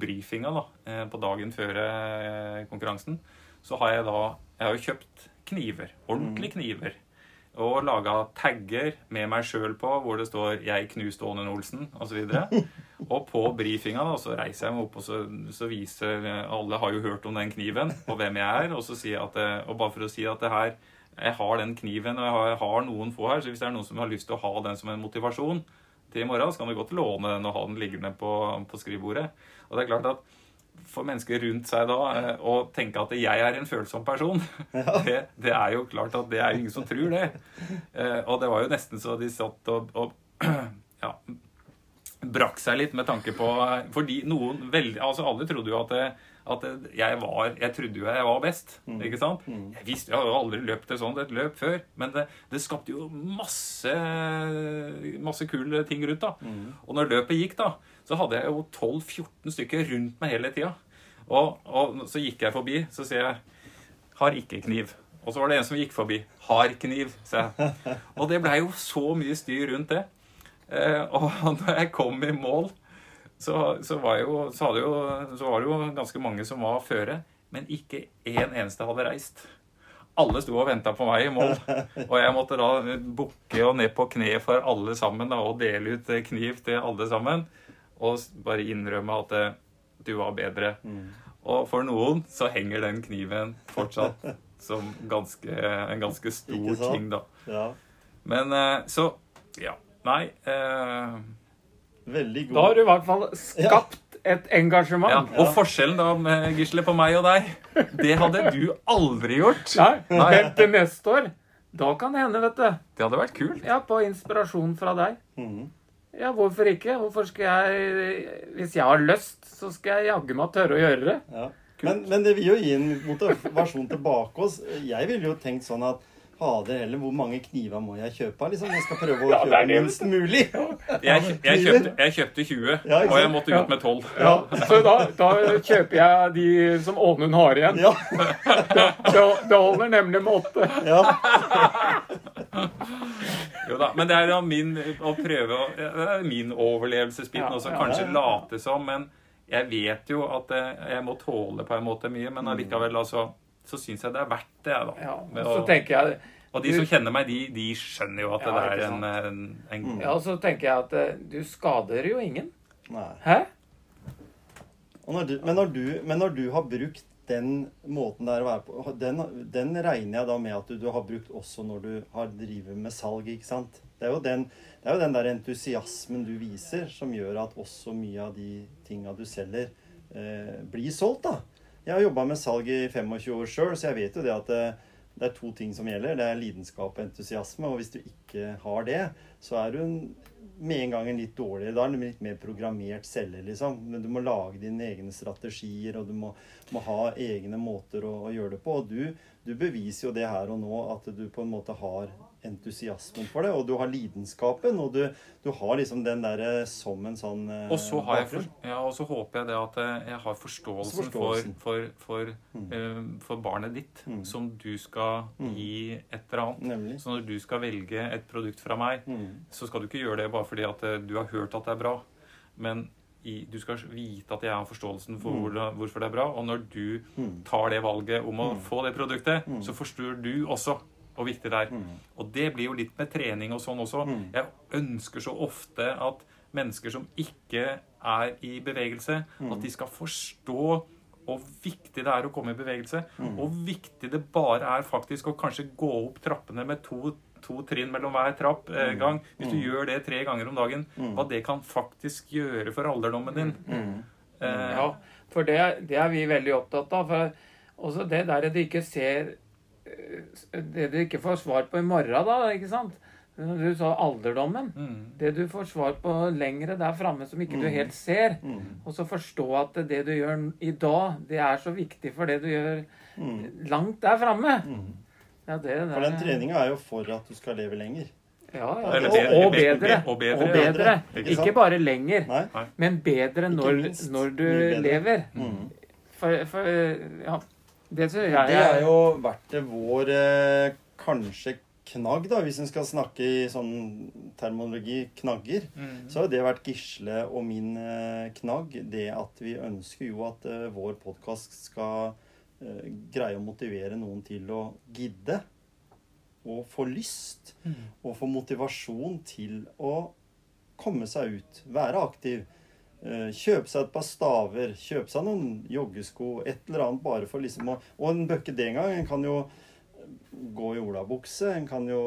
brifinga, da, eh, på dagen før eh, konkurransen, så har jeg da Jeg har jo kjøpt kniver. Ordentlige kniver. Og laga tagger med meg sjøl på hvor det står 'Jeg knuste Ånen Olsen' osv. Og på brifinga da, så reiser jeg meg opp og så, så viser Alle har jo hørt om den kniven og hvem jeg er. Og så sier jeg at og bare for å si at det her jeg har den kniven, og jeg har, jeg har noen få her, så hvis det er noen som har lyst til å ha den som en motivasjon til i morgen, så kan du godt låne den og ha den liggende på, på skrivebordet. Og det er klart at for mennesker rundt seg da eh, å tenke at jeg er en følsom person, det, det er jo klart at det er ingen som tror det. Eh, Og det var jo nesten så de satt og, og ja, brakk seg litt med tanke på Fordi noen veldig Altså alle trodde jo at, det, at jeg var Jeg trodde jo jeg var best, ikke sant? Jeg visste jeg har jo aldri løpt et sånt et løp før, men det, det skapte jo masse masse kule ting rundt, da. Og når løpet gikk, da, så hadde jeg jo 12-14 stykker rundt meg hele tida. Og, og så gikk jeg forbi, så sier jeg 'har ikke kniv'. Og så var det en som gikk forbi. 'Har kniv', sa jeg. Og det blei jo så mye styr rundt det. Eh, og når jeg kom i mål, så, så, var jo, så, jo, så var det jo ganske mange som var føre, men ikke én eneste hadde reist. Alle sto og venta på meg i mål, og jeg måtte da bukke og ned på kne for alle sammen da, og dele ut eh, kniv til alle sammen. Og bare innrømme at eh, du var bedre. Og for noen så henger den kniven fortsatt som ganske, en ganske stor ting, da. Ja. Men eh, så Ja. Nei. Eh, Veldig god. Da har du i hvert fall skapt et engasjement. ja. Og forskjellen da, med Gisle, på meg og deg, det hadde du aldri gjort. Nei, Nei. Helt til neste år, da kan det hende, vet du. Det hadde vært kult. Ja, på inspirasjon fra deg. Mm. Ja, hvorfor ikke? Hvorfor skal jeg Hvis jeg har lyst, så skal jeg jaggu meg tørre å gjøre det. Ja. Men, men det vil jo gi en motivasjon tilbake oss. Jeg ville jo tenkt sånn at Fader heller, hvor mange kniver må jeg kjøpe? Liksom, jeg skal prøve å Ja, kjøpe minst mulig. Jeg, jeg, kjøpte, jeg kjøpte 20, Ja, og jeg måtte ut med 12. Ja, så da, da kjøper jeg de som Ånund har igjen. Ja, Det, det holder nemlig med åtte. ja. Jo da, Men det er da min å prøve å, det er min overlevelsesbiten Ja, også. ja, Kanskje ja, ja. late som, men jeg vet jo at eh, jeg må tåle på en måte mye. Men allikevel, altså, så syns jeg det er verdt det, jeg, da. Ja, og, så tenker jeg Og de som kjenner meg, de, de skjønner jo at det er en, en, en, mm. Ja, så tenker jeg at eh, du skader jo ingen. Nei. Hæ? Og når du, men, når du, men når du har brukt den måten der å være på, den, den regner jeg da med at du, du har brukt også når du har drevet med salg, ikke sant? Det er jo den, det er jo den der entusiasmen du viser, som gjør at også mye av de tinga du selger, eh, blir solgt, da. Jeg har jobba med salg i 25 år sjøl, så jeg vet jo det at det, det er to ting som gjelder. Det er lidenskap og entusiasme. Og hvis du ikke har det, så er du med en gang en litt dårligere. Da er du litt mer programmert selger, liksom. Men du må lage dine egne strategier, og du må, må ha egne måter å, å gjøre det på. Og du, du beviser jo det her og nå, at du på en måte har entusiasmen for det, og du har lidenskapen, og du, du har liksom den derre som en sånn eh, Og så, har jeg for, ja, og så håper jeg det at eh, jeg har forståelsen, Forståelsen. For, for, for, eh, for barnet ditt, Mm. som du skal Mm. gi et eller annet. Nemlig. Så når du skal velge et produkt fra meg, Mm. så skal du ikke gjøre det bare fordi at eh, du har hørt at det er bra. Men i, du skal vite at jeg har forståelsen for Mm. hvor, hvorfor det er bra. Og når du Mm. tar det valget om å Mm. få det produktet, Mm. så forstår du også og viktig det er. Mm. Og det blir jo litt med trening og sånn også. Mm. Jeg ønsker så ofte at mennesker som ikke er i bevegelse, Mm. at de skal forstå hvor viktig det er å komme i bevegelse. Mm. Og hvor viktig det bare er faktisk å kanskje gå opp trappene med to, to trinn mellom hver trapp eh, Mm. gang. Hvis du Mm. gjør det tre ganger om dagen, Mm. hva det kan faktisk gjøre for alderdommen din. Mm. Eh, Ja, for det, det er vi veldig opptatt av. For også det der at du ikke ser Det du ikke får svar på i morgen, da, ikke sant? Du sa alderdommen. mm. Det du får svar på lengre der framme som ikke du Mm. helt ser. Mm. Og så forstå at det du gjør i dag, det er så viktig for det du gjør Mm. langt der framme. Mm. Ja, For den treninga er jo for at du skal leve lenger. Ja, ja. Og, og bedre. og bedre, Og bedre. Ikke bare lenger, men bedre når, når du lever. Mm. For, for ja, det tror jeg Det er jo vært vår eh, kanskje knagg, da, hvis en skal snakke i sånn terminologi knagger. Mm. Så har det vært Gisle og min eh, knagg, det at vi ønsker jo at eh, vår podkast skal greie å motivere noen til å gidde. Og få lyst. Mm. Og få motivasjon til å komme seg ut. Være aktiv. Eh, Kjøpe seg et par staver. Kjøpe seg noen joggesko. Et eller annet bare for liksom å Og en bøkke den gang. En kan jo gå i olabukse. En kan jo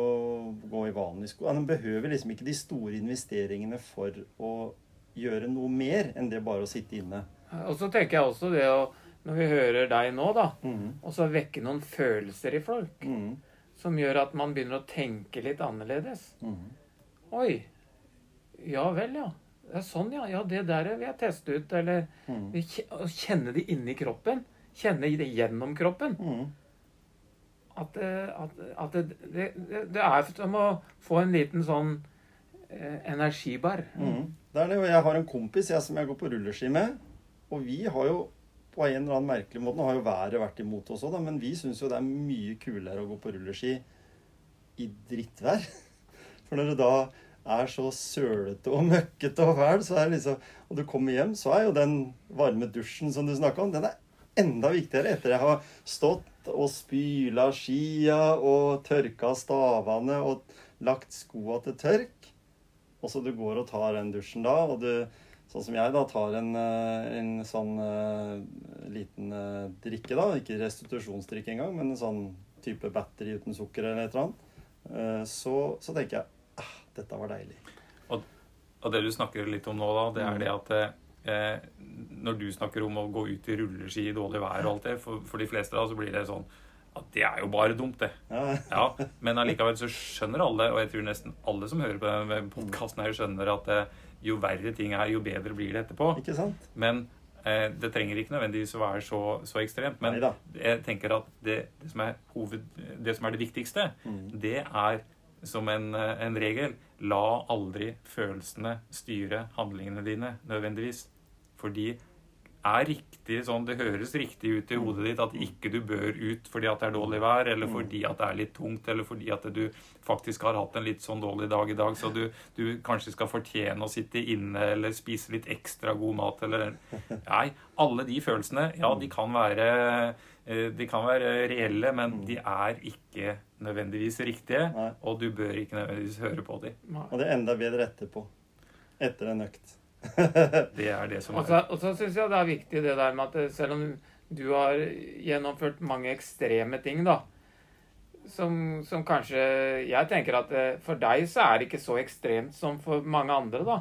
gå i vanlige sko. En behøver liksom ikke de store investeringene for å gjøre noe mer enn det bare å sitte inne. Og så tenker jeg også det å Når vi hører deg nå, da, mm. og så vekke noen følelser i folk mm. som gjør at man begynner å tenke litt annerledes. Mm. Oi. Ja vel, ja. Er sånn, ja. Ja, det der vil jeg teste ut. Eller mm. kjenne det inni kroppen. Kjenne det gjennom kroppen. Mm. At, eh, at, at det, det, det, er som å få en liten sånn eh, energibar. Mm. Det er det, og jeg har en kompis jeg, som jeg går på rulleski med. Og vi har jo på en eller annen merkelig måte Nå har jo været vært imot oss òg, men vi syns jo det er mye kulere å gå på rulleski i drittvær. For når det da er så sølete og møkkete og fæl, så er det liksom Og du kommer hjem, så er jo den varme dusjen som du snakka om, den er enda viktigere etter jeg har stått og spyla skia og tørka stavene og lagt skoa til tørk. Og så du går og tar den dusjen da, og du, sånn som jeg da, tar en, eh, en sånn uh, liten uh, drikke da, ikke restitusjonsdrikke engang, men en sånn type batteri uten sukker eller et eller annet, Uh, så, så tenker jeg, dette var deilig. Og det du snakker litt om nå, da, det er Mm. det at eh, når du snakker om å gå ut i rulleski i dårlig vær og alt det, for, for de fleste da, så blir det sånn at det er jo bare dumt, det. Ja, Ja, Men allikevel så skjønner alle, og jeg tror nesten alle som hører på denne podkasten her, skjønner at eh, jo verre ting er, jo bedre blir det etterpå. ikke sant? Men eh, det trenger ikke nødvendigvis å være så, så ekstremt. Men Neida. jeg tenker at det, det, som er hoved, det som er det viktigste, Mm. det er som en, eh, en regel. La aldri følelsene styre handlingene dine nødvendigvis. For de er riktig sånn Det høres riktig ut i hodet ditt at ikke du bør ut fordi at det er dårlig vær, eller fordi at det er litt tungt, eller fordi at du faktisk har hatt en litt sånn dårlig dag i dag, så du, du kanskje skal fortjene å sitte inne eller spise litt ekstra god mat, eller Nei, alle de følelsene, ja, de kan være eh, de kan være reelle, men de er ikke nødvendigvis riktige. Nei. Og du bør ikke nødvendigvis høre på dem. Og det er enda bedre etterpå. Etter en økt. Det er det som også, er så, og så syns jeg det er viktig det der med at selv om du har gjennomført mange ekstreme ting, da som, som kanskje Jeg tenker at eh, for deg så er det ikke så ekstremt som for mange andre, da.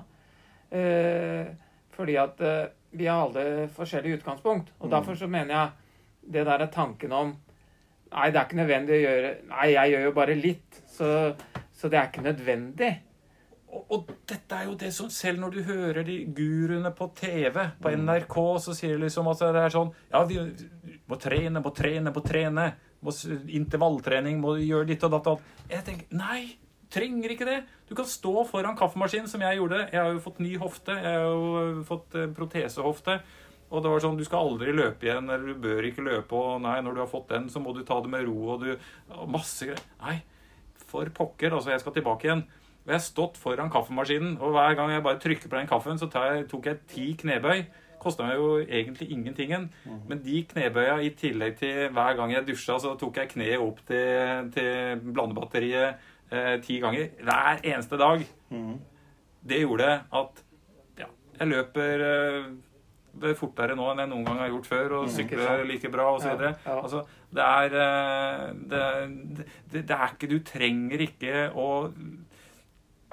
Eh, fordi at eh, vi har alle forskjellig utgangspunkt. Og Mm. derfor så mener jeg det der er tanken om Nei, det er ikke nødvendig å gjøre Nei, jeg gjør jo bare litt. Så, så det er ikke nødvendig. Og, og dette er jo det som selv når du hører de guruene på TV, på NRK, så sier de liksom at det er sånn Ja, vi må trene, må trene, må trene. Må intervalltrening, må gjøre ditt og datt og alt. Jeg tenker nei, trenger ikke det. Du kan stå foran kaffemaskinen, som jeg gjorde. Jeg har jo fått ny hofte. Jeg har jo fått eh, protesehofte. Og det var sånn, du skal aldri løpe igjen, eller du bør ikke løpe, og nei, når du har fått den, så må du ta det med ro, og du og Masse greier. Nei, for pokker, altså, jeg skal tilbake igjen. Og jeg har stått foran kaffemaskinen, og hver gang jeg bare trykker på den kaffen, så tar jeg, tok jeg ti knebøy. kosta meg jo egentlig ingentingen. Men de knebøya, i tillegg til hver gang jeg dusja, så tok jeg kneet opp til, til blandebatteriet eh, ti ganger hver eneste dag. Mhm. Det gjorde at ja, jeg løper eh, fortere nå enn jeg noen gang har gjort før, og sykler like bra osv. Ja, ja. Altså, det er eh, det, det, det er ikke Du trenger ikke å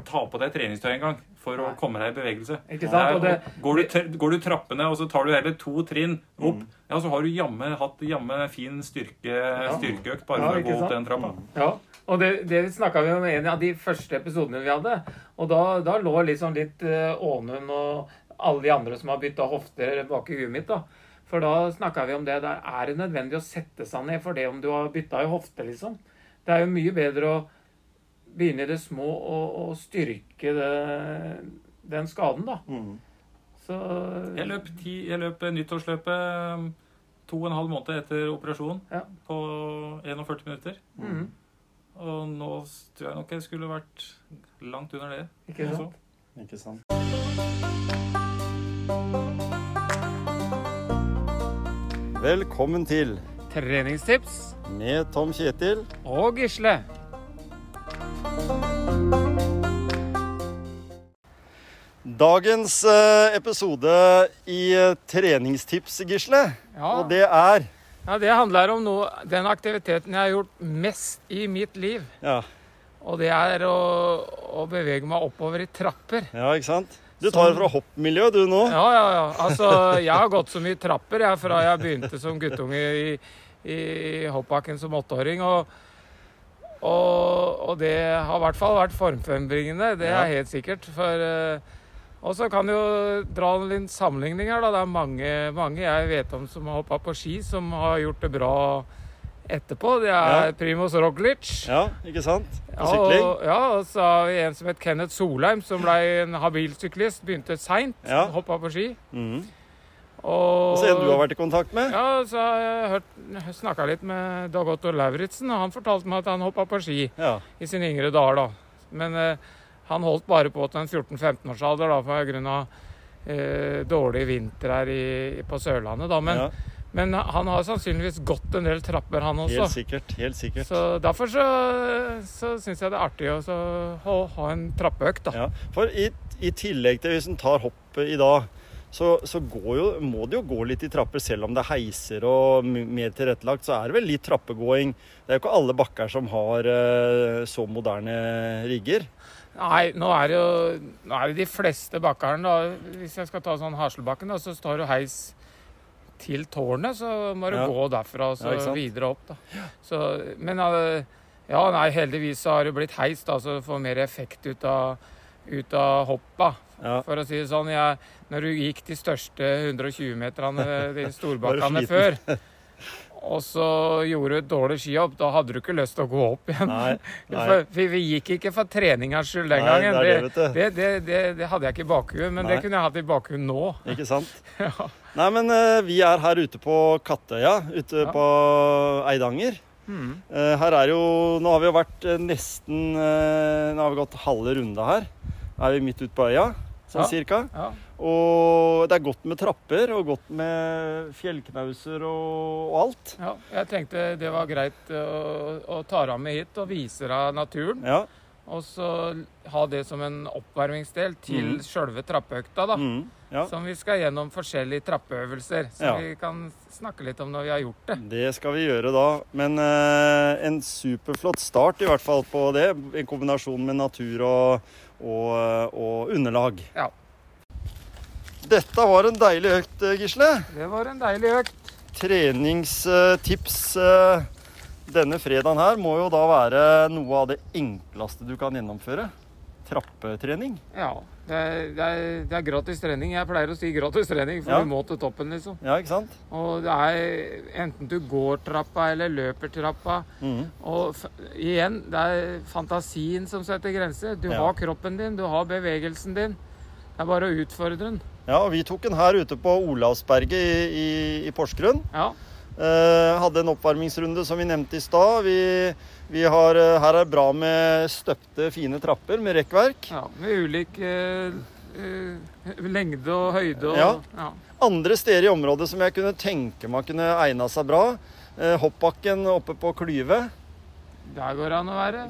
ta på deg treningstøy engang for å komme deg i bevegelse. Er- det- går, du, går du trappene, og så tar du heller to trinn opp, Mm. ja, så har du jamme, hatt jamme fin styrke, styrkeøkt bare Ja, for å gå opp den trappa. Ja, og det, det snakka vi om i en av de første episodene vi hadde. Og da, da lå liksom litt uh, Ånund og alle de andre som har bytta hofter bak i huet mitt. da. For da snakka vi om det. Der er det nødvendig å sette seg ned for det om du har bytta i hofte, liksom. Det er jo mye bedre å begynne i det små og, og styrke det, den skaden, da. Mm. Så Jeg løp, ti, jeg løp nyttårsløpet um, to og en halv måned etter operasjonen Ja. på 41 minutter. Mm. Og nå tror jeg nok jeg skulle vært langt under det. Ikke sant? Ikke sant. Velkommen til Treningstips med Tom Kjetil. og Gisle. Dagens eh, episode i eh, treningstips, Gisle. Ja. Og det er Ja, Det handler om noe, den aktiviteten jeg har gjort mest i mitt liv. Ja, Og det er å, å bevege meg oppover i trapper. ja ikke sant? Du tar det fra hoppmiljø, du nå. Ja, ja, ja. Altså, jeg har gått så mye trapper jeg, fra jeg begynte som guttunge i, i hoppbakken som åtteåring. Og, og, og det har i hvert fall vært formfrembringende. Det er helt sikkert. For, eh, og så kan du jo dra en sammenligning her. Da. Det er mange, mange jeg vet om som har hoppa på ski, som har gjort det bra etterpå. Det er Ja. Primoz Roglic. Ja, ikke sant? På Ja, og, ja, og så har vi en som het Kenneth Solheim, som ble en habil syklist. Begynte seint, Ja. hoppa på ski. Mm. Og, Og så en du har vært i kontakt med. Ja, så har jeg snakka litt med Dag Otto Lauritzen, og han fortalte meg at han hoppa på ski Ja. i sine yngre dager. da. Men eh, han holdt bare på til en 14-15 års alder da, på grunn av eh, dårlig vinter her i, på Sørlandet. da. Men. Men han har sannsynligvis gått en del trapper, han også. Helt sikkert. Helt sikkert. Så derfor så, så syns jeg det er artig å ha, en trappeøkt, da. Ja, for i, i tillegg til hvis en tar hoppet i dag, så, så går jo, må det jo gå litt i trapper, selv om det er heiser og mer tilrettelagt. Så er det vel litt trappegåing. Det er jo ikke alle bakker som har eh, så moderne rigger. Nei, nå er det jo nå er det de fleste bakkerne, da. Hvis jeg skal ta sånn Haslebakken, da, så står det heis til tårnet, så må du Ja. gå derfra og så Ja, videre opp, da. Så, men eh, ja, nei, heldigvis så har det blitt heis, da, så du får mer effekt ut av, ut av hoppa. Ja. For å si det sånn, jeg, når du gikk de største 120-meterne, de storbakkene før, og så gjorde du et dårlig skihopp, da hadde du ikke lyst til å gå opp igjen. Nei, nei. For, vi, gikk ikke for treningas skyld den Nei, gangen. det det, det, det, det, det hadde jeg ikke i bakhuet, men Nei. det kunne jeg hatt i bakhuet nå. Ikke sant? Ja. Nei, men uh, vi er her ute på Kattøya, ute Ja. på Eidanger. Mm. Uh, her er jo Nå har vi jo vært eh, nesten uh, Nå har vi gått halve runda her. Nå er vi midt ute på øya, sånn Ja. cirka. Ja. Og det er godt med trapper og godt med fjellknauser og, og alt. ja, jeg tenkte det var greit å, å ta deg med hit og vise deg naturen. Ja. Og så ha det som en oppvarmingsdel til Mm. sjølve trappeøkta, da. Mm, ja. Som vi skal gjennom forskjellige trappeøvelser. Så Ja. vi kan snakke litt om når vi har gjort det. Det skal vi gjøre da. Men eh, en superflott start i hvert fall på det. En kombinasjon med natur og, og, og underlag. Ja. Dette var en deilig økt, eh, Gisle. Det var en deilig økt. Treningstips eh, denne fredagen her må jo da være noe av det enkleste du kan gjennomføre. Trappetrening. Ja. Det er, det, er, det er gratis trening. Jeg pleier å si gratis trening, for Ja. du må til toppen, liksom. Ja, ikke sant? Og det er enten du går trappa eller løper trappa. Mm. Og igjen, det er fantasien som setter grenser. Du Ja. har kroppen din, du har bevegelsen din. Det er bare å utfordre den. Ja, og vi tok den her ute på Olavsberget i, i, i Porsgrunn. Ja. Eh, hadde en oppvarmingsrunde som vi nevnte i stad. Vi, vi har, eh, her er det bra med støpte, fine trapper med rekkverk. ja med ulik eh, eh, lengde og høyde og Ja. ja. Andre steder i området som jeg kunne tenke meg kunne egna seg bra. Eh, hoppbakken oppe på Klyve. Der går det an å være.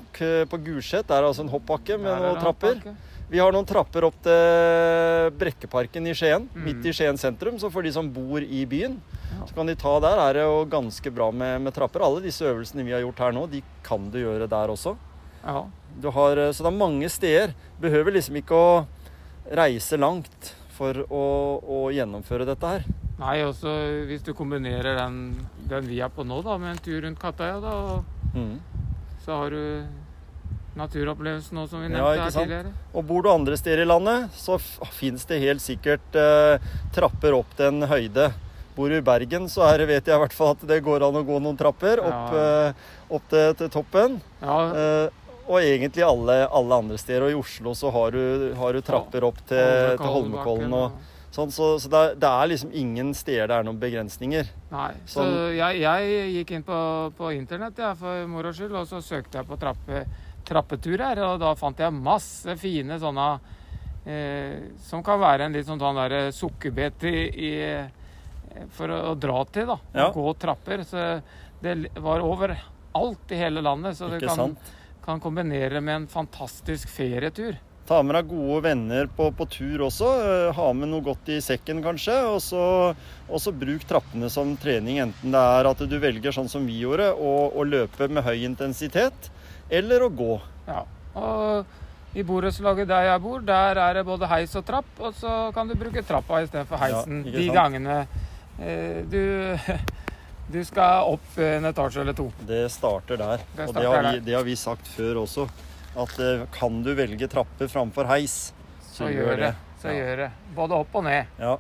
På Gulset er det altså en hoppbakke med noen trapper. hoppbakke. Vi har noen trapper opp til Brekkeparken i Skien. Mm. Midt i Skien sentrum. Så for de som bor i byen, Ja. så kan de ta der. Er det jo ganske bra med, med trapper. Alle disse øvelsene vi har gjort her nå, de kan du gjøre der også. Ja. Du har, eh, så det er mange steder. Behøver liksom ikke å reise langt for å, å gjennomføre dette her. Nei, også hvis du kombinerer den, den vi er på nå, da, med en tur rundt Kattøya, da, Mm. så har du naturopplevelsen nå, som vi Ja, nevnte ikke her tidligere. Og bor du andre steder i landet, så fins det helt sikkert eh, trapper opp til en høyde. Bor du i Bergen, så her vet jeg i hvert fall at det går an å gå noen trapper opp, Ja. eh, opp til, til toppen. Ja, Eh, og egentlig alle, alle andre steder. Og i Oslo så har du, har du trapper opp til, til Holmenkollen og sånn. Så, så det, er, det er liksom ingen steder det er noen begrensninger. Nei. Så Sånn- jeg, jeg gikk inn på, på internett ja, for moro skyld, og så søkte jeg på trappe, trappeturer, og da fant jeg masse fine sånne eh, som kan være en litt sånn, sånn der sukkerbit i, i for å, å dra til, da. Ja. Gå trapper. Så det var overalt i hele landet, så du kan, kan kombinere med en fantastisk ferietur. Ta med deg gode venner på, på tur også. eh, Ha med noe godt i sekken, kanskje. Og så, og så bruk trappene som trening, enten det er at du velger sånn som vi gjorde, å løpe med høy intensitet, eller å gå. Ja. Og i borettslaget der jeg bor, der er det både heis og trapp, og så kan du bruke trappa istedenfor heisen Ja, de gangene eh, du, du skal opp en etasje eller to. Det starter der. Det og det har, vi, det har vi sagt før også. At eh, kan du velge trapper framfor heis, Så gjør det. Så Ja. gjør det. Både opp og ned. Ja,